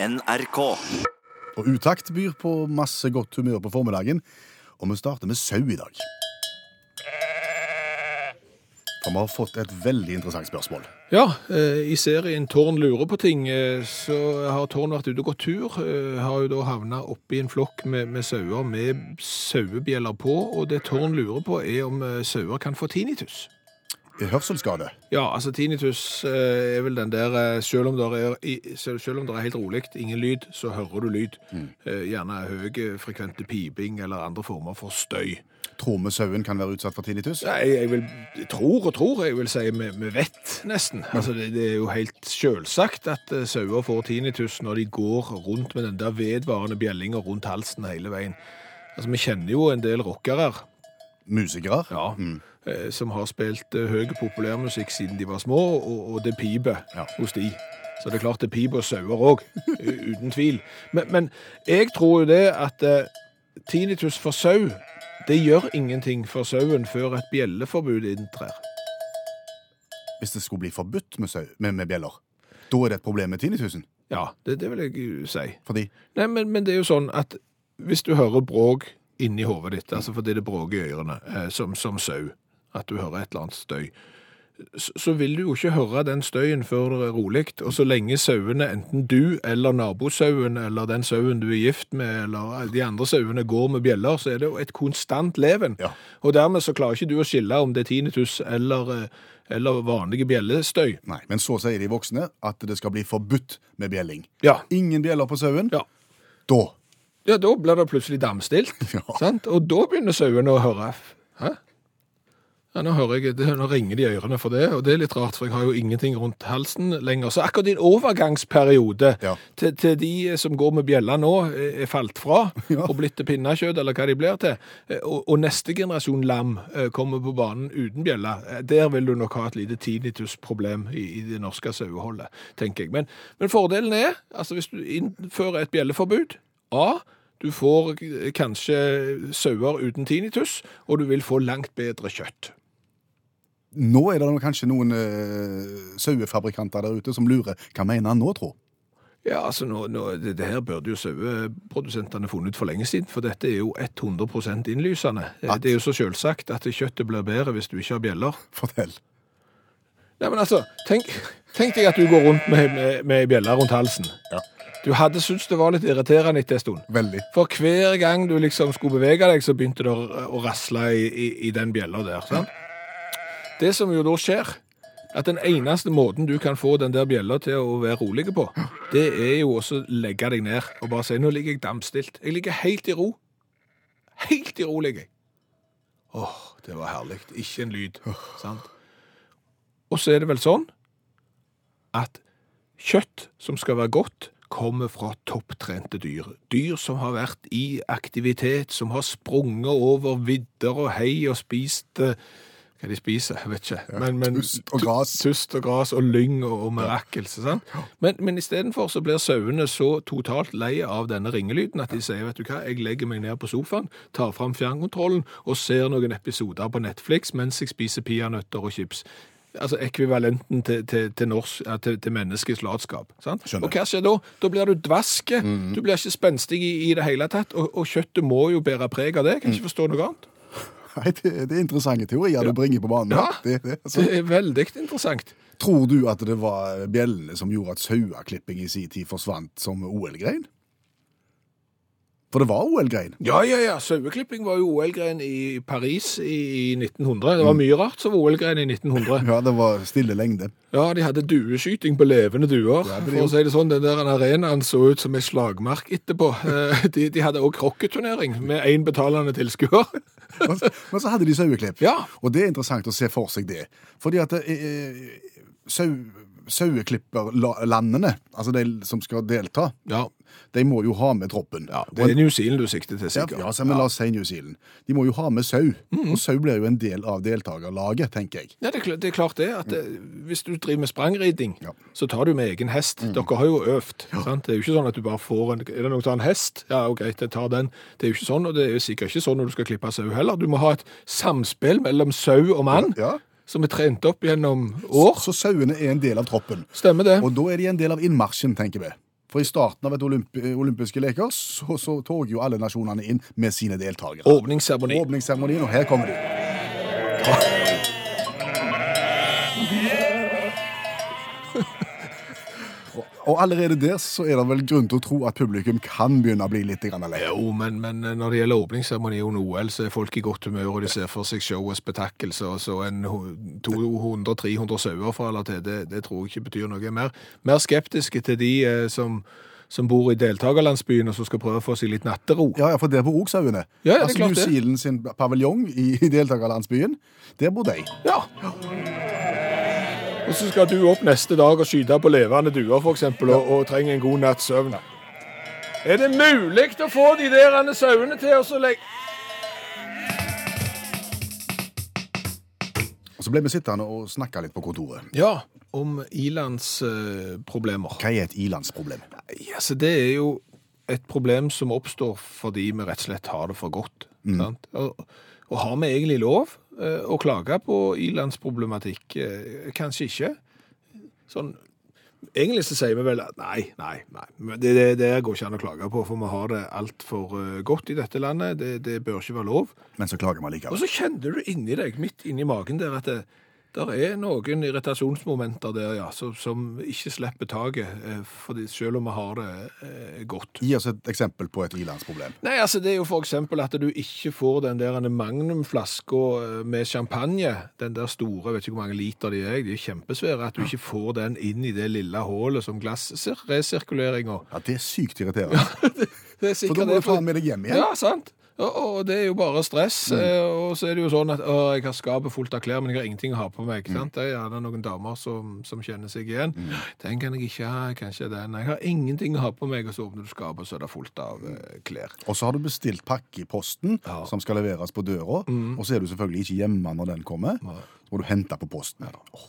NRK. Og Utakt byr på masse godt humør på formiddagen, og vi starter med sau i dag. For vi har fått et veldig interessant spørsmål. Ja, eh, i serien Tårn lurer på ting, eh, så har Tårn vært ute og gått tur. eh, Har jo da havna oppi en flokk med, med sauer med sauebjeller på. Og det Tårn lurer på, er om sauer kan få tinnitus. Hørselsskade. Ja, altså tinnitus eh, er vel den der eh, Selv om det er, selv om det er helt rolig, ingen lyd, så hører du lyd. Eh, Gjerne høy frekvente piping eller andre former for støy. Tror vi sauen kan være utsatt for tinnitus? Ja, jeg, jeg vil, jeg tror og tror, jeg vil si vi, vi vet nesten. Altså, det, det er jo helt selvsagt at sauer får tinnitus når de går rundt med den der vedvarende bjellinga rundt halsen hele veien. Altså, vi kjenner jo en del rockere, Musikere? ja, eh, som har spilt eh, høy populærmusikk siden de var små, og, og det piper Ja. hos de. Så det er klart det piper og sauer òg, uten tvil. Men, men jeg tror jo det at eh, tinnitus for sau, det gjør ingenting for sauen før et bjelleforbud inntrer. Hvis det skulle bli forbudt med, sau, med, med bjeller, da er det et problem med tinnitusen? Ja, det, det vil jeg si. Fordi Nei, men, men det er jo sånn at hvis du hører bråk inni hodet ditt, altså fordi det bråker i ørene, eh, som, som sau, at du hører et eller annet støy, så, vil du jo ikke høre den støyen før det er rolig. Og så lenge sauene, enten du eller nabosauen eller den sauen du er gift med, eller de andre sauene går med bjeller, så er det jo et konstant leven. Ja. Og dermed så klarer ikke du å skille om det er tinnitus eller, eh, eller vanlige bjellestøy. Nei, men så sier de voksne at det skal bli forbudt med bjelling. Ja. Ingen bjeller på sauen. Ja. Da Ja, da blir det plutselig damstilt, Ja. sant? Og da begynner sauene å høre. Hæ? Ja, nå jeg, det, nå ringer de i ørene for det, og det er litt rart, for jeg har jo ingenting rundt halsen lenger. Så akkurat din overgangsperiode Ja. til, til de som går med bjella nå, er er falt fra, Ja. og blitt til pinnekjøtt, eller hva de blir til, eh, og, og neste generasjon lam eh, kommer på banen uten bjella, eh, der vil du nok ha et lite tinnitus-problem i, i det norske saueholdet, tenker jeg. Men, men fordelen er, altså hvis du innfører et bjelleforbud, A, du får kanskje sauer uten tinnitus, og du vil få langt bedre kjøtt. Nå er det kanskje noen uh, sauefabrikanter der ute som lurer. Hva mener han nå, tro? Ja, altså nå, nå, det, det her burde jo saueprodusentene funnet ut for lenge siden, for dette er jo 100 innlysende. Eh, At? Det er jo så selvsagt at kjøttet blir bedre hvis du ikke har bjeller. Fortell. Nei, men altså, tenk, tenk deg at du går rundt med, med, med bjella rundt halsen. Ja. Du hadde syntes det var litt irriterende etter en stund. Veldig. For hver gang du liksom skulle bevege deg, så begynte det å, å rasle i, i, i den bjella der. sant? Det som jo da skjer, at den eneste måten du kan få den der bjella til å være rolig på, det er jo også å legge deg ned og bare si nå ligger jeg dampstilt'. Jeg ligger helt i ro. Helt i ro ligger jeg. Åh, det var herlig. Ikke en lyd. sant? Og så er det vel sånn at kjøtt som skal være godt, kommer fra topptrente dyr. Dyr som har vært i aktivitet, som har sprunget over vidder og hei og spist eh, hva de spiser, jeg vet ikke. Men, men, tust og gras. Tust og gras og lyng og, og mirakelse. sant? Men, men istedenfor så blir sauene så totalt lei av denne ringelyden at de sier vet du hva, jeg legger meg ned på sofaen, tar fram fjernkontrollen og ser noen episoder på Netflix mens jeg spiser peanøtter og chips. Altså ekvivalenten til, til, til, norsk, til, til menneskets latskap. Sant? Skjønner. Og hva skjer da? Da blir du dvaske, du blir ikke spenstig i, i det hele tatt, og, og kjøttet må jo bære preg av det. Jeg kan ikke forstå noe annet. Nei, det, det er interessante teorier du bringer på banen. Ja. Det, det, altså. Det er veldig interessant. Tror du at det var bjellene som gjorde at saueklipping i sin tid forsvant som OL-grein? For det var OL-grein. Ja, ja, ja. Saueklipping var jo OL-grein i Paris i 1900. Det var mye rart som var OL-grein i 1900. Ja, det var stille lengde. Ja, de hadde dueskyting på levende duer. Ja, For å si det sånn, den der arenaen så ut som ei slagmark etterpå. Eh, De, de hadde også krokketurnering med én betalende tilskuer. Men så- Men så hadde de saueklipp. Ja. Og det er interessant å se for seg det. Fordi at eh, sau, saueklipperlandene, altså de som skal delta, Ja, de må jo ha med troppen. ja det er New Zealand du sikter til, sikkert. ja, så, men la oss si New Zealand. De må jo ha med sau, og sau blir jo en del av deltakerlaget, tenker jeg. Ja, det er, klart, det det. at eh, Hvis du driver med sprangriding, Ja. så tar du med egen hest. Dere har jo øvd. Sant? Det er jo ikke sånn at du bare får en Er det noen som har en hest? Ja, OK, jeg tar den. Det er jo ikke sånn, og det er sikkert ikke sånn når du skal klippe sau heller. Du må ha et samspill mellom sau og mann, Ja. som er trent opp gjennom år. Så sauene er en del av troppen. Stemmer det. Og da er de en del av innmarsjen, tenker vi. For i starten av et olympi olympiske leker så, så tog jo alle nasjonene inn med sine deltakere. Åpningsseremoni. Åpningsseremonien, og her kommer de. Og- allerede der så er det vel grunn til å tro at publikum kan begynne å bli litt lei. Jo, men, men når det gjelder åpningsseremoni under OL, så er folk i godt humør, og de ser for seg show og spetakkel, så, så en 200-300 sauer fra eller til, det, det tror jeg ikke betyr noe mer. Mer skeptiske til de eh, som, som bor i deltakerlandsbyen, og som skal prøve å få seg litt nattero. Ja, ja, for der bor òg sauene. Ja, ja, altså New. Zealand sin paviljong i, i deltakerlandsbyen, der bor de. Ja. Ja. Og så skal du opp neste dag og skyte på levende duer, eksempel, og, og trenger en god natts søvn. Er det mulig å få de der sauene til oss å legge så ble vi sittende og snakke litt på kontoret. Ja, om ilandsproblemer. Hva er et ilandsproblem? Altså det er jo et problem som oppstår fordi vi rett og slett har det for godt. Sant? Og, og har vi egentlig lov eh, å klage på ilandsproblematikk? Eh, kanskje ikke. Sånn, egentlig så sier vi vel at nei, nei, nei. Det, det, det går ikke an å klage på, for vi har det altfor uh, godt i dette landet. Det, det bør ikke være lov. Men så klager vi Og så kjenner du inni deg, midt inni magen der, at det, der er noen irritasjonsmomenter der, ja, som, som ikke slipper taket, eh, selv om vi har det eh, godt. Gi oss et eksempel på et ilandsproblem. Nei, altså det er jo eksempel at du ikke får den der magnumflaska eh, med champagne, den der store, vet ikke hvor mange liter de er, de er kjempesvære, at du ikke får den inn i det lille hålet som glassresirkuleringa. Ja, Det er sykt irriterende. Det er For da må du ta den med deg hjem igjen. Ja, sant. Og, det er jo bare stress. Mm. eh, Og så er det jo sånn at å, jeg har skapet fullt av klær, men jeg har ingenting å ha på meg. Mm. sant? Det er gjerne noen damer som, som kjenner seg igjen. Den kan jeg ikke ha, kanskje den. Jeg har ingenting å ha på meg, og så åpner du skapet, og så er det fullt av uh, klær. Og så har du bestilt pakke i posten Ja. Mm. som skal leveres på døra, og så er du selvfølgelig ikke hjemme når den kommer. Så må du hente på posten. Åh,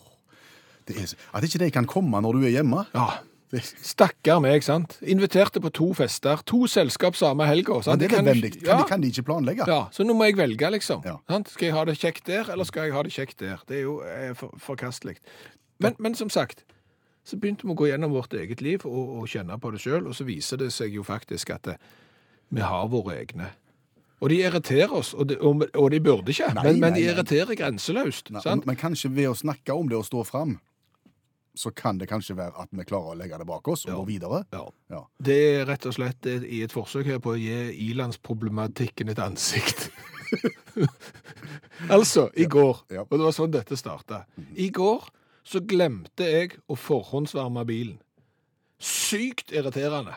det er, at ikke de kan komme når du er hjemme Ja. Stakkar meg, sant. Inviterte på to fester. To selskap samme helga. Men det er kan- nødvendig. Kan, Ja. de, kan de ikke planlegge? Ja, så nå må jeg velge, liksom. Ja. Sant? Skal jeg ha det kjekt der, eller skal jeg ha det kjekt der? Det er jo eh, for, forkastelig. Men, men som sagt, så begynte vi å gå gjennom vårt eget liv og, og kjenne på det sjøl, og så viser det seg jo faktisk at det, vi har våre egne. Og de irriterer oss, og de, og, og de burde ikke, Nei, men, men nei, de nei. irriterer grenseløst. Nei, sant? men kanskje ved å snakke om det og stå fram, så kan det kanskje være at vi klarer å legge det bak oss og Ja. gå videre. Ja. Ja. Det er rett og slett et- i et forsøk her på å gi ilandsproblematikken et ansikt. altså, i går, Ja. og det var sånn dette starta. I går så glemte jeg å forhåndsvarme bilen. Sykt irriterende.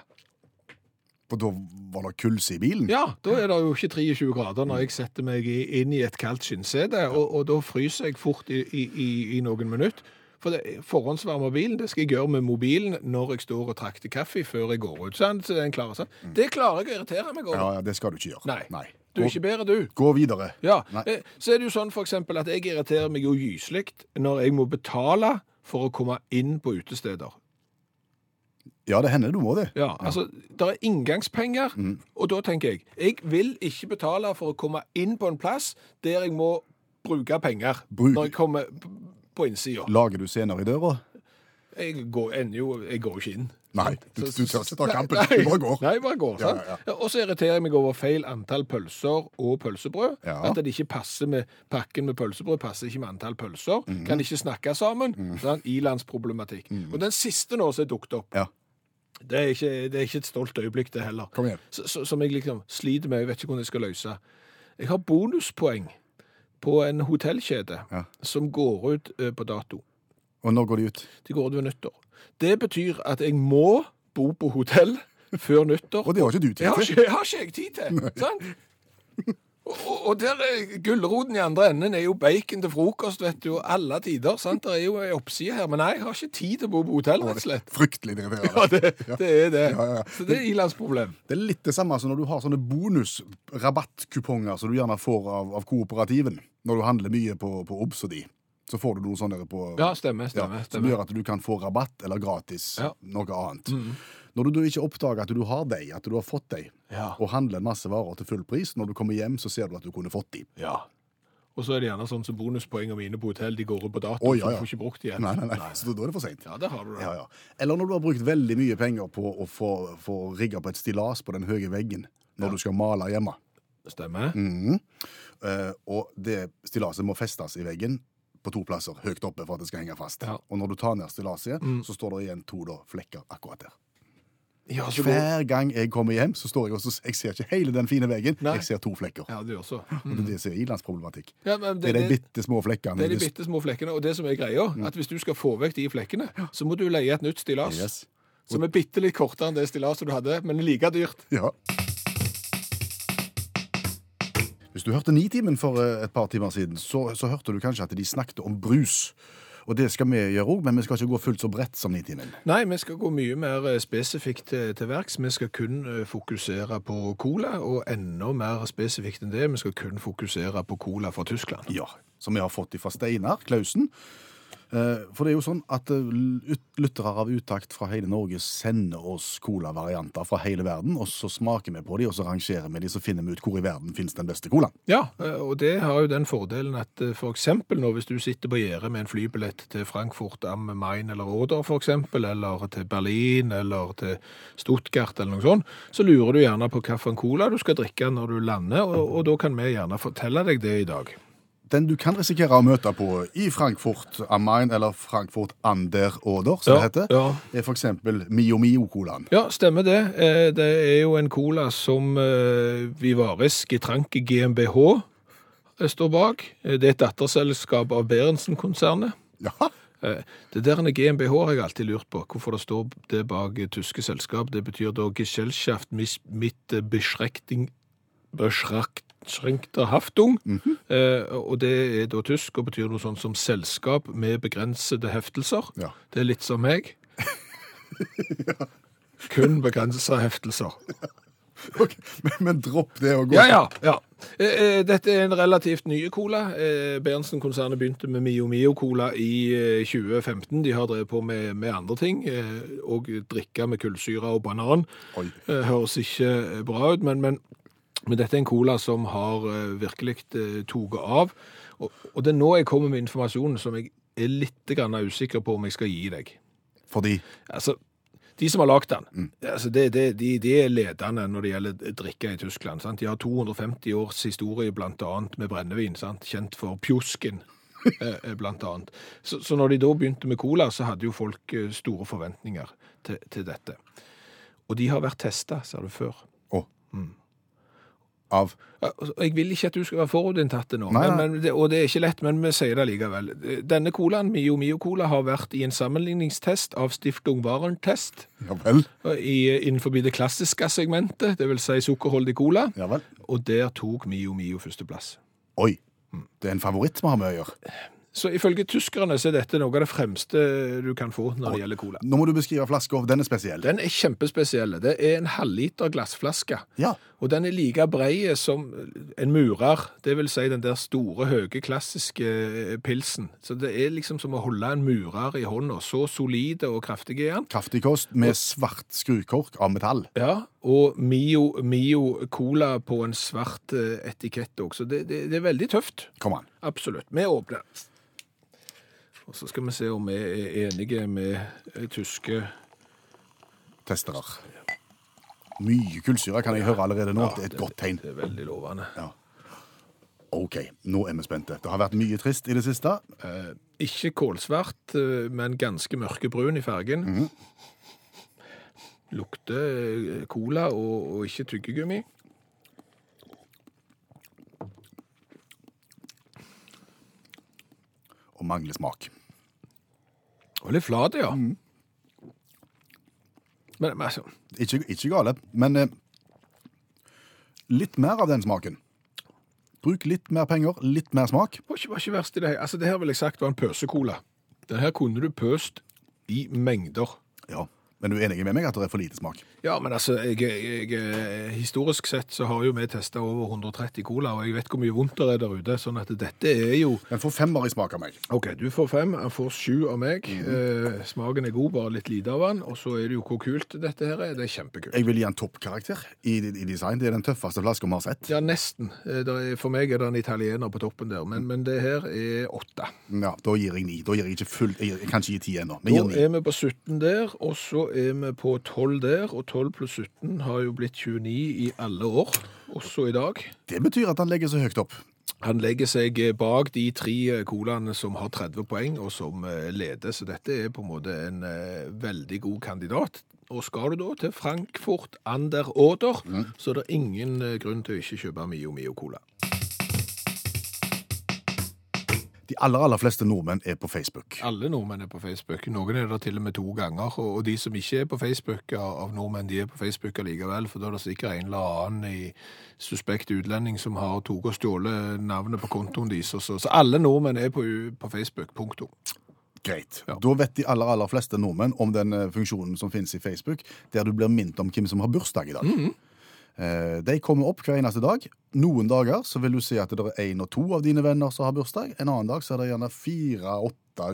For da var det kulse i bilen. Ja, da er det jo ikke 23 grader når jeg setter meg inn i et kaldt skinnsete, og, og da fryser jeg fort i, i, i, i noen minutter. For forhåndsvarme bilen det skal jeg gjøre med mobilen når jeg står og trakter kaffe før jeg går ut. Sant? Så den klarer sånn. Det klarer jeg å irritere meg over. Ja, ja, det skal du ikke gjøre. Nei. Du er ikke bedre, du. Gå videre. Ja, Nei. eh, Så er det jo sånn for eksempel at jeg irriterer meg jo gyselig når jeg må betale for å komme inn på utesteder. Ja, det hender du må det. Ja, altså, Det er inngangspenger, og da tenker jeg jeg vil ikke betale for å komme inn på en plass der jeg må bruke penger Bruk- når jeg kommer på innsida. Lager du scener i døra? Jeg går jo jeg går ikke inn. Nei, du, du tør ikke ta kampen. Nei, Du bare går. Nei, bare går. Sant? ja, ja. Og så irriterer jeg meg over feil antall pølser og pølsebrød. Ja. At det ikke passer med pakken med pølsebrød, passer ikke med antall pølser. Mhm. Kan ikke snakke sammen. Sånn, Ilandsproblematikk. Og den siste nå som er dukket opp, Ja, det er, ikke, det er ikke et stolt øyeblikk, det heller. som jeg liksom sliter med, jeg vet ikke hvordan jeg skal løse. Jeg har bonuspoeng på en hotellkjede Ja. som går ut eh, på dato. Og når går de ut? De går ut ved nyttår. Det betyr at jeg må bo på hotell før nyttår. Og det har ikke du tid Jeg har til. ikke, jeg har ikke jeg tid til. Sant? Og, og- der er gulroten i andre enden er jo bacon til frokost, vet du, og alle tider. sant? Det er jo en oppside her, men nei, jeg har ikke tid til å bo på hotell, rett og slett. Fryktelig irriterende. Ja, det, det er det. Ja, ja. Så det er Ilans problem. Det er litt det samme som når du har sånne bonusrabattkuponger som du gjerne får av, av kooperativen. Når du handler mye på, på Obs og de, så får du noe der på Ja, stemmer, stemmer. Ja, som gjør at du kan få rabatt eller gratis noe annet. Når du ikke oppdager at du har dem, at du har fått dem, Ja. og handler en masse varer til full pris, når du kommer hjem, så ser du at du kunne fått dem. Ja. Og så er det gjerne sånn som bonuspoengene mine på hotell, de går ut på dato, oh, ja, så ja. du får ikke brukt dem igjen. Nei, nei, nei. Så da er det for seint. Ja, det har du det. Ja, ja. Eller når du har brukt veldig mye penger på å få, få rigga på et stillas på den høye veggen når du skal male hjemme. Stemmer. Mm -hmm. uh, og det stillaset må festes i veggen på to plasser høyt oppe for at det skal henge fast. Og når du tar ned stillaset, Mm. så står det igjen to da, flekker akkurat der. Ja, går... Hver gang jeg kommer hjem, så står jeg også, jeg ser ikke hele den fine veggen, Nei. jeg ser to flekker. ja, det også. Mm. Og det er ilandsproblematikk. Ja, det, Det er de bitte små flekkene. Det er de bitte små flekkene, og det som er greia, at hvis du skal få vekk de flekkene, så må du leie et nytt stillas, Yes. som er bitte litt kortere enn det stillaset du hadde, men like dyrt. Ja. Hvis du hørte Nitimen for eh, et par timer siden, så, så hørte du kanskje at de snakket om brus. Og det skal vi gjøre òg, men vi skal ikke gå fullt så bredt som Nitimen. Nei, vi skal gå mye mer eh, spesifikt til, til verks. Vi skal kun eh, fokusere på cola, og enda mer spesifikt enn det, vi skal kun fokusere på cola fra Tyskland. Ja, Som vi har fått fra Steinar Klausen. Eh, For det er jo sånn at eh, lyttere av uttakt fra hele Norge sender oss colavarianter fra hele verden, og så smaker vi på de, og så rangerer vi de, så finner vi ut hvor i verden finnes den beste colaen. Ja, eh, og det har jo den fordelen at f.eks. for nå, hvis du sitter på gjerdet med en flybillett til Frankfurt am Main eller Oder eksempel, eller til Berlin eller til Stuttgart eller noe sånt, så lurer du gjerne på hvilken cola du skal drikke når du lander, og, og da kan vi gjerne fortelle deg det i dag. Den du kan risikere å møte på i Frankfurt am Main, eller Frankfurt an der Oder, som det heter, ja. er eksempel Mio Mio-colaen. Ja, stemmer det. Eh, Det er jo en cola som eh, Vivaris Getranke GmbH eh, står bak. Det er et datterselskap av Berentsen-konsernet. Ja, Det der GmbH har jeg alltid lurt på, hvorfor det står det bak tyske selskap. Det betyr da Gesellschaft mit Beschrekting Beschrechting Beschrenkter Haftung. Eh, Og det er da tysk og betyr noe sånt som selskap med begrensede heftelser. Ja. Det er litt som meg. Kun begrensede heftelser. Okay. Men, men dropp det og gå. Ja, ja, ja. Eh, eh, Dette er en relativt ny cola. Eh, Berntsen-konsernet begynte med Mio Mio Cola i eh, 2015. De har drevet på med, med andre ting, eh, og drikke med kullsyre og banan. Oi. Eh, Høres ikke eh, bra ut, men, men, men dette er en cola som har eh, virkelig eh, toget av. Og, og det er nå jeg kommer med informasjonen som jeg er litt usikker på om jeg skal gi deg. Fordi Altså, de som har lagd den, altså det, det, de, de er ledende når det gjelder drikke i Tyskland. Sant? De har 250 års historie annet med brennevin, sant? kjent for pjusken. eh, Blant annet. Så, så når de da begynte med cola, så hadde jo folk store forventninger til, til dette. Og de har vært testa, ser du, før. Å. Av Jeg vil ikke at du skal være forutinntatt nå, men, men, det, og det er ikke lett, men vi sier det likevel. Denne colaen, Mio Mio Cola, har vært i en sammenligningstest av Stiftung Warentest Ja vel. i, innenfor det klassiske segmentet, det vil si sukkerholdig cola, Ja vel. og der tok Mio Mio førsteplass. Oi. Det er en favoritt vi har med å gjøre. Så ifølge tyskerne så er dette noe av det fremste du kan få når det gjelder cola. Nå må du beskrive flaska. Den er spesiell. Den er kjempespesiell. Det er en halvliter glassflaske. Ja. Og den er like bred som en murer, det vil si den der store, høye, klassiske eh, pilsen. Så det er liksom som å holde en murer i hånda. Så solide og kraftig er den. Kraftig kost med svart skrukork av metall. Ja, og Mio, Mio Cola på en svart eh, etikett også. Så det, det, det er veldig tøft. Kom an. Absolutt. Vi åpner. Og så skal vi se om vi er enige med eh, tyske Testere. Mye kullsyre kan jeg høre allerede nå. Det er et godt tegn. Det er veldig lovende. OK, nå er vi spente. Det har vært mye trist i det siste. Eh, ikke kålsvart, eh, men ganske mørkebrun i fargen. Lukter eh, cola og, og ikke tyggegummi. Og mangler smak. Og litt flat, ja. Men, men altså, Ikke, ikke gale, men eh, litt mer av den smaken. Bruk litt mer penger, litt mer smak. var ikke, var ikke verst i det. Altså, det her ville jeg sagt var en pøsekola. Den her kunne du pøst i mengder. Ja, Men du er enig med meg at det er for lite smak? Ja, men altså, jeg, jeg, jeg, historisk sett så har jo vi testa over 130 cola, og jeg vet hvor mye vondt det er der ute. Sånn at dette er jo Den får femmer i smak av meg. OK, du får fem, han får sju av meg. Mhm. eh, smaken er god, bare litt lite av den. Og så er det jo hvor kult dette her er. Det er kjempekult. Jeg vil gi en toppkarakter i, i design. Det er den tøffeste flaska vi har sett. Ja, nesten. Eh, er, for meg er det en italiener på toppen der, men, men det her er åtte. Ja, Da gir jeg ni. Da gir jeg ikke full, jeg, jeg kan ikke gi ti ennå. Da er vi på 17 der, og så er vi på 12 der, og 12 pluss 17 har jo blitt 29 i alle år, også i dag. Det betyr at han legger seg høyt opp. Han legger seg bak de tre colaene som har 30 poeng, og som eh, leder, så dette er på en måte en eh, veldig god kandidat. Og skal du da til Frankfurt Ander der mm. så er det ingen eh, grunn til å ikke kjøpe Mio Mio Cola. De aller aller fleste nordmenn er på Facebook. Alle nordmenn er på Facebook. Noen er det til og med to ganger. Og de som ikke er på Facebook av nordmenn, de er på Facebook allikevel. For da er det sikkert en eller annen i suspekt utlending som har tatt og stjålet navnet på kontoen deres. Så, så alle nordmenn er på, på Facebook. Punktum. Greit. Ja. Da vet de aller aller fleste nordmenn om den eh, funksjonen som finnes i Facebook, der du blir minnet om hvem som har bursdag i dag. Mhm. Eh, De kommer opp hver eneste dag. Noen dager så vil du si at det er én og to av dine venner som har bursdag. En annen dag så er det gjerne fire, åtte,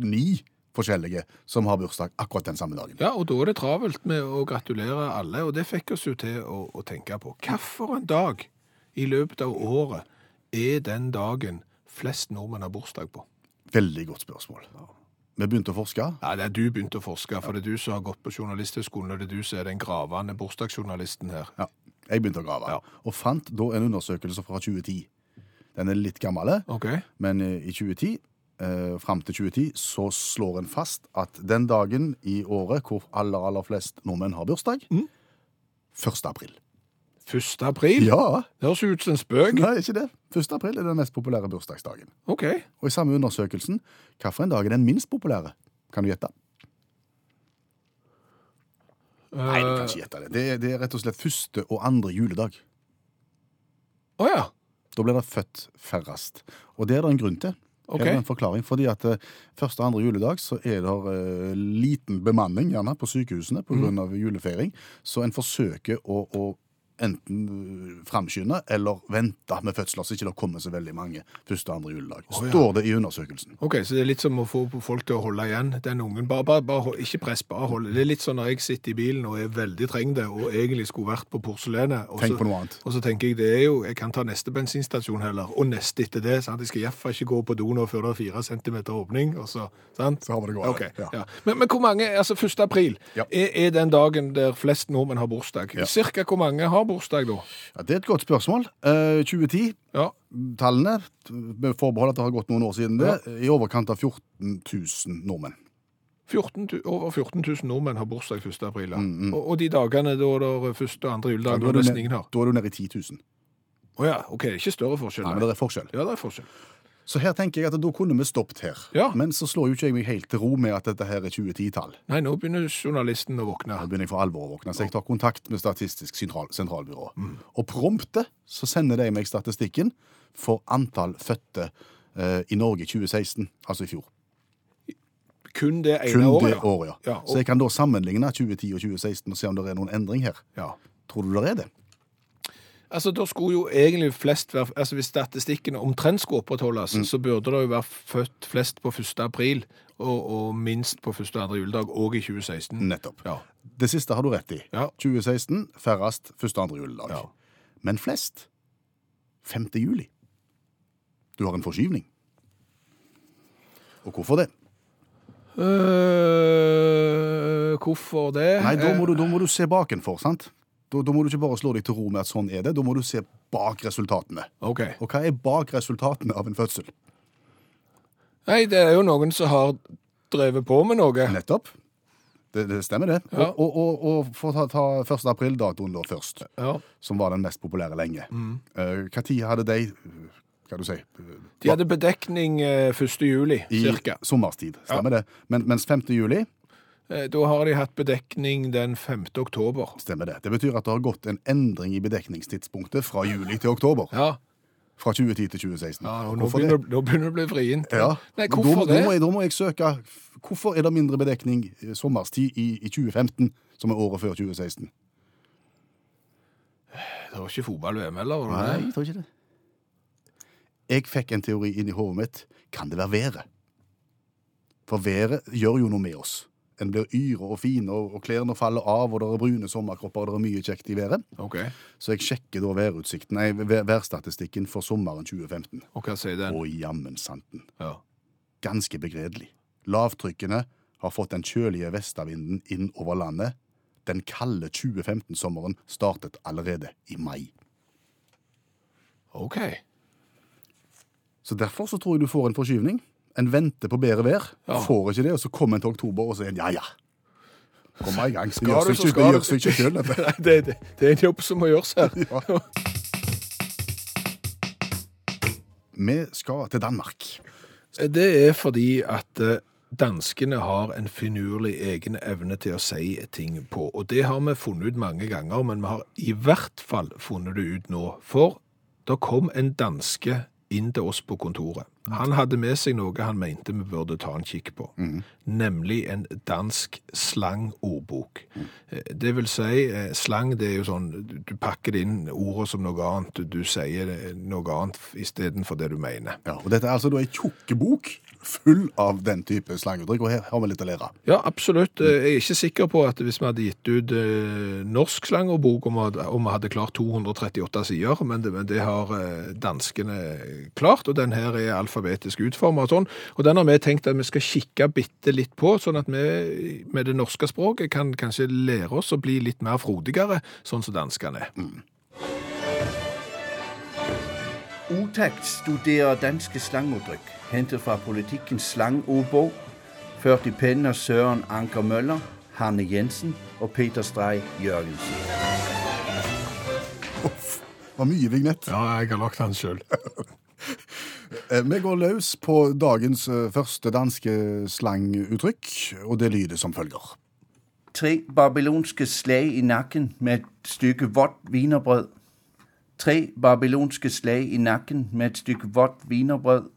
ni forskjellige som har bursdag akkurat den samme dagen. Ja, og da er det travelt med å gratulere alle, og det fikk oss jo til å, å tenke på. Hvilken dag i løpet av året er den dagen flest nordmenn har bursdag på? Veldig godt spørsmål. Vi begynte å forske. Ja, det er du begynte å forske, for det er du som har gått på journalisthøgskolen, og det er du som er den gravende bursdagsjournalisten her. Ja, jeg begynte å grave, Ja. og fant da en undersøkelse fra 2010. Den er litt gammel, Ok? men eh, i 2010, eh, fram til 2010, så slår en fast at den dagen i året hvor aller, aller flest nordmenn har bursdag, Mm. 1. april. 1. april? Ja, Det høres ut som en spøk. nei, ikke det. 1. april er den mest populære bursdagsdagen. Ok. Og i samme undersøkelsen, hvilken dag er den minst populære? Kan du gjette? Nei, du kan Eh, ikke gjette det. Det er, det er rett og slett første og andre juledag. Å ja. Da blir det født færrest. Og det er det en grunn til. Ok. Er det en forklaring, fordi at eh, første og andre juledag så er det eh, liten bemanning gjerne på sykehusene på Mm. grunn av julefeiring, så en forsøker å, å enten framskynde eller vente med fødsler, så ikke det kommer så veldig mange første og andre juledag. Oh, ja. Står det i undersøkelsen. Ok, så det er litt som å få folk til å holde igjen den ungen. Bare, bare, bare ikke press, bare hold. Det er litt sånn når jeg sitter i bilen og er veldig trengte og egentlig skulle vært på porselenet. Og Tenk så, på noe annet. og så tenker jeg det er jo, jeg kan ta neste bensinstasjon heller, og neste etter det. sant? Jeg skal iallfall ikke gå på do nå før det er fire centimeter åpning. og så, sant? Så har vi det gående. Okay, Ja. ja. Men, men hvor mange, altså 1. april, er, er den dagen der flest nordmenn har bursdag. Cirka hvor mange har bursdag da? Ja, det er et godt spørsmål. Eh, 2010, Ja, tallene, med forbehold at det har gått noen år siden det, i overkant av 14 000 nordmenn. 14, over 14 000 nordmenn har bursdag 1. april. Ja. Og, og de dagene da det første og andre juledag Ja, da, er du nede i 10 000. Å ja, ok, ikke større forskjell. Nei. men det er forskjell. Ja, det er forskjell. Så her tenker jeg at da kunne vi stoppet her. Ja. Men så slår jo ikke jeg meg helt til ro med at dette her er 2010-tall. Nei, nå begynner journalisten å våkne. Nå begynner jeg for alvor å våkne. Så jeg tar kontakt med Statistisk sentral, sentralbyrå. Og prompte så sender de meg statistikken for antall fødte eh, i Norge i 2016, altså i fjor. Kun det ene Kun året, det ja. året, ja. Ja, og- Så jeg kan da sammenligne 2010 og 2016 og se om det er noen endring her. ja. Tror du det er det? Altså, da skulle jo egentlig flest være, altså Hvis statistikken omtrent skulle opprettholdes, Mm. så burde det jo være født flest på 1. april og, og minst på 1. og andre juledag òg i 2016. Nettopp. Ja. Det siste har du rett i. Ja. 2016 færrest 1. og andre juledag. Ja. Men flest 5. juli. Du har en forskyvning. Og hvorfor det? Uh, hvorfor det? Nei, da må du, da må du se bakenfor, sant? Da, da må du ikke bare slå deg til ro med at sånn er det, da må du se bak resultatene. Okay. Og hva er bak resultatene av en fødsel? Nei, det er jo noen som har drevet på med noe. Nettopp. Det, det stemmer, det. Ja. Og, og, og, og for å ta, ta 1. april-datoen da først, Ja. som var den mest populære lenge. Mm. Eh, Hva tid hadde de Hva du si? De hadde bedekning eh, 1. juli, I cirka. sommerstid, stemmer det. Men, mens 5. juli Eh, Da har de hatt bedekning den 5. oktober. stemmer det. Det betyr at det har gått en endring i bedekningstidspunktet fra juli til oktober. Ja, fra 2010 til 2016. Ja, nå begynner, begynner, nå begynner det å bli vrient. Ja. Nei, hvorfor da, det? Da må, jeg, da må jeg søke Hvorfor er det mindre bedekning eh, sommerstid i, i 2015, som er året før 2016? Det var ikke fotball-VM heller? Nei, jeg tror ikke det. Jeg fikk en teori inn i hodet mitt. Kan det være været? For været gjør jo noe med oss. En blir yre og fin, og, og klærne faller av, og det er brune sommerkropper, og det er mye kjekt i været. Okay. Så jeg sjekker da værutsikten, nei, vær- værstatistikken for sommeren 2015. og hva sier den? Og jammen santen. Ja. Ganske begredelig. Lavtrykkene har fått den kjølige vestavinden inn over landet. Den kalde 2015-sommeren startet allerede i mai. Ok. Så derfor så tror jeg du får en forskyvning. En venter på bedre vær, Ja. får ikke det, og så kommer en til oktober og sier ja, ja. Kom i gang. Det gjør seg ikke, gjør seg ikke selv, dette. Det, det, det er en jobb som må gjøres her. Ja. Vi skal til Danmark. Det er fordi at eh, danskene har en finurlig egen evne til å si ting på. Og det har vi funnet ut mange ganger, men vi har i hvert fall funnet det ut nå. For det kom en danske inn til oss på kontoret. Han hadde med seg noe han mente vi burde ta en kikk på. Nemlig en dansk slangordbok. Mm. Det vil si, eh, slang det er jo sånn, du- pakker det inn ordet som noe annet, du, du sier noe annet istedenfor det du mener. Ja, og Dette er altså da ei tjukk bok full av den type slanguttrykk, og her har vi litt å lære. Ja, absolutt. Eh, Jeg er ikke sikker på at hvis vi hadde gitt ut eh, norsk slangordbok om, om vi hadde klart 238 sider, men det, men det har eh, danskene klart, og den her er alfabetisk utformet og sånn. Og den har vi tenkt at vi skal kikke bitte litt på, sånn at vi med det norske språket kan kanskje lære oss å bli litt mer frodigere, sånn som danskene er. Utakt studerer danske slanguttrykk, hentet fra Politikkens slangordbok, ført i pennen av Søren Anker Møller, Hanne Jensen og Peter Strei Jørgensen. Uff, det var mye vignett. Ja, jeg har lagt den sjøl. Eh, Vi går løs på dagens eh, første danske slanguttrykk, og det lyder som følger. Tre babylonske slag i nakken med et stykke vått wienerbrød. Tre babylonske slag i nakken med et stykke vått wienerbrød.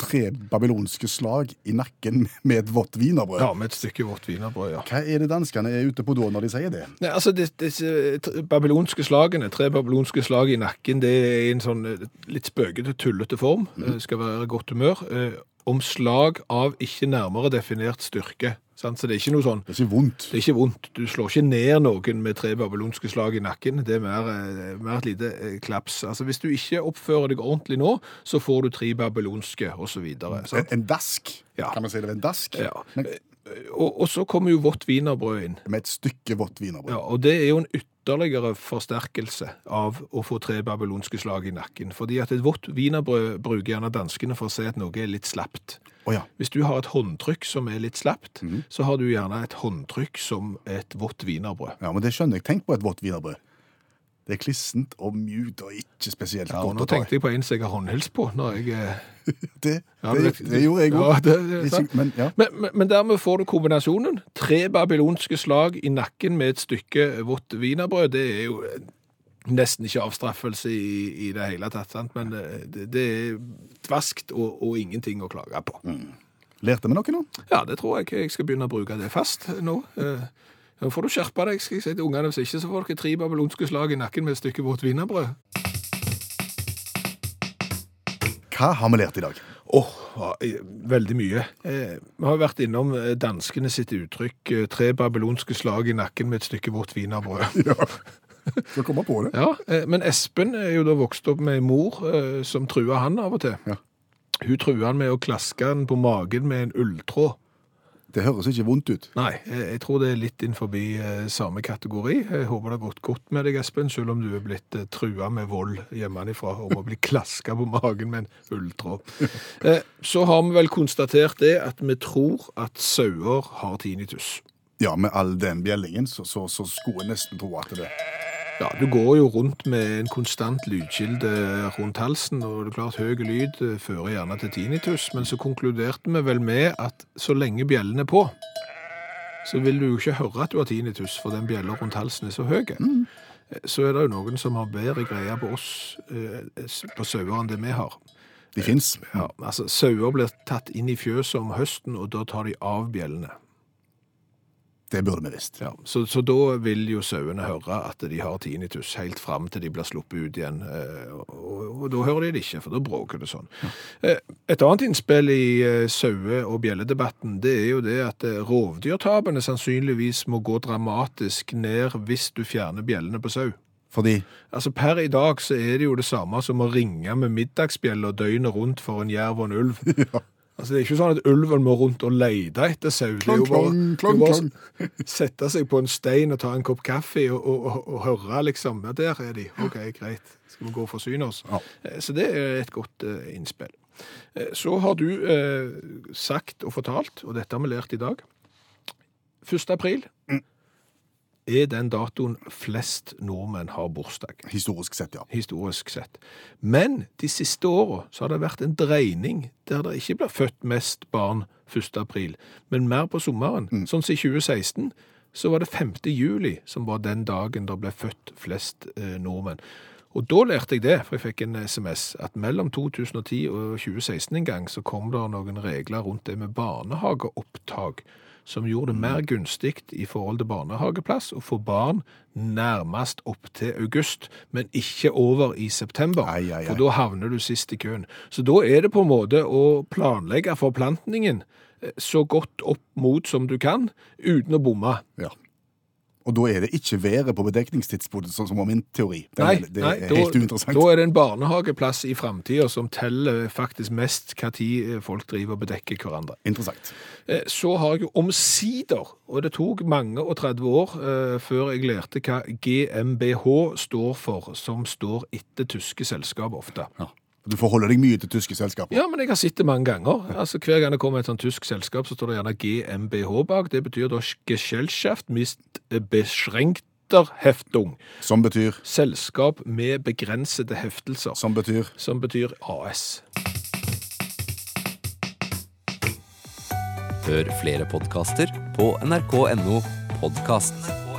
Tre babylonske slag i nakken med et vått wienerbrød. Ja, med et stykke vått wienerbrød, ja. Hva er det danskene er ute på da når de sier det? Nei, altså det- Disse babylonske slagene, tre babylonske slag i nakken, det er en sånn eh, litt spøkete, tullete form. eh, Skal være i godt humør. eh, Om slag av ikke nærmere definert styrke. Så det er ikke noe sånn Det er ikke vondt. det er ikke vondt. Du slår ikke ned noen med tre babylonske slag i nakken. Det er mer, eh, mer et lite eh, klaps. Altså Hvis du ikke oppfører deg ordentlig nå, så får du tre babylonske, osv. En, en dask, Ja. kan man si det? En dask? Ja. Men, Og, og så kommer jo vått wienerbrød inn. med et stykke vått wienerbrød. Ja, og det er jo en ytterligere forsterkelse av å få tre babylonske slag i nakken. Fordi at et vått wienerbrød bruker gjerne danskene for å si at noe er litt slapt. Oh, ja. Hvis du har et håndtrykk som er litt slapt, Mhm. så har du gjerne et håndtrykk som et vått wienerbrød. ja, men det skjønner jeg. Tenk på et vått wienerbrød. Det er klissent og mjukt og ikke spesielt Ja, og godt nå tenkte jeg på en som jeg har håndhils på. når jeg... eh, Det, Ja, det, det gjorde jeg Ja, òg. sant. Men, ja. Men, men, dermed får du kombinasjonen. Tre babylonske slag i nakken med et stykke vått wienerbrød. Det er jo eh, nesten ikke avstraffelse i, i det hele tatt, sant? men eh, det, det er dvaskt og, og ingenting å klage på. Lærte vi noe nå? Ja, det tror jeg jeg skal begynne å bruke det fast nå. Eh, Nå får du skjerpe deg, skal jeg si til ungene. Hvis ikke så får dere tre babylonske slag i nakken med et stykke vått wienerbrød. Hva har vi lært i dag? Åh, eh, veldig mye. Eh, vi har vært innom eh, danskene sitt uttrykk tre babylonske slag i nakken med et stykke vått wienerbrød. Ja. Skal komme på det. Ja, eh, men Espen er jo da vokst opp med en mor eh, som truer han av og til. Ja. Hun truer han med å klaske han på magen med en ulltråd. Det høres ikke vondt ut. Nei, jeg tror det er litt innenfor eh, samme kategori. Jeg håper det har gått godt med deg, Espen, selv om du er blitt eh, trua med vold hjemmefra om å bli klaska på magen med en ulltråd. Eh, så har vi vel konstatert det at vi tror at sauer har tinnitus. Ja, med all den bjellingen, så, så, så skulle jeg nesten tro at det Ja, du går jo rundt med en konstant lydkilde rundt halsen, og det er klart høy lyd eh, fører gjerne til tinnitus, men så konkluderte vi vel med at så lenge bjellen er på, så vil du jo ikke høre at du har tinnitus, for den bjella rundt halsen er så høy. Mm. så er det jo noen som har bedre greier på oss, eh, på sauer, enn det vi har. De fins. Ja, altså Sauer blir tatt inn i fjøset om høsten, og da tar de av bjellene. Det burde vi visst. Ja, så, så da vil jo sauene høre at de har tinnitus helt fram til de blir sluppet ut igjen. eh, Og, og, og da hører de det ikke, for da bråker det sånn. Ja. Et annet innspill i eh, saue- og bjelledebatten, det er jo det at eh, rovdyrtapene sannsynligvis må gå dramatisk ned hvis du fjerner bjellene på sau. Fordi Altså Per i dag så er det jo det samme som å ringe med middagsbjeller døgnet rundt for en jerv og en ulv. Altså Det er ikke sånn at ulven må rundt og lete etter sau. Det er jo bare, Klong, klong, å sette seg på en stein og ta en kopp kaffe og, og, og, og høre liksom Ja, der er de. OK, greit. Skal vi gå og forsyne oss? Ja. Eh, Så det er et godt uh, innspill. Eh, Så har du uh, sagt og fortalt, og dette har vi lært i dag 1. april er den datoen flest nordmenn har bursdag historisk sett, ja. historisk sett. Men de siste åra så har det vært en dreining der det ikke blir født mest barn 1. april, men mer på sommeren. Sånn som i 2016 så var det 5. juli som var den dagen det ble født flest eh, nordmenn. Og da lærte jeg det, for jeg fikk en SMS, at mellom 2010 og 2016 en gang så kom det noen regler rundt det med barnehageopptak som gjorde det mer gunstig i forhold til barnehageplass å få barn nærmest opp til august, men ikke over i september. Ai, ai, ai. For da havner du sist i køen. Så da er det på en måte å planlegge forplantningen eh, så godt opp mot som du kan, uten å bomme. ja. Og da er det ikke været på bedekningstidspunktet, sånn som var min teori. Den, Nei, det nei, er da, uinteressant. da er det en barnehageplass i framtida som teller faktisk mest hva tid eh, folk driver og bedekker hverandre. Interessant. Eh, Så har jeg jo omsider, og det tok mange og 30 år eh, før jeg lærte hva GmbH står for, som står etter tyske selskap ofte. Ja. Du forholder deg mye til tyske selskaper. Ja, men jeg har sett det mange ganger. Altså, Hver gang det kommer et sånt tysk selskap, så står det gjerne GmbH bak. Det betyr da Gesellschaft mit beschränkter Heftung. Som betyr Selskap med begrensede heftelser. Som betyr Som betyr AS. Hør flere podkaster på nrk.no podkast.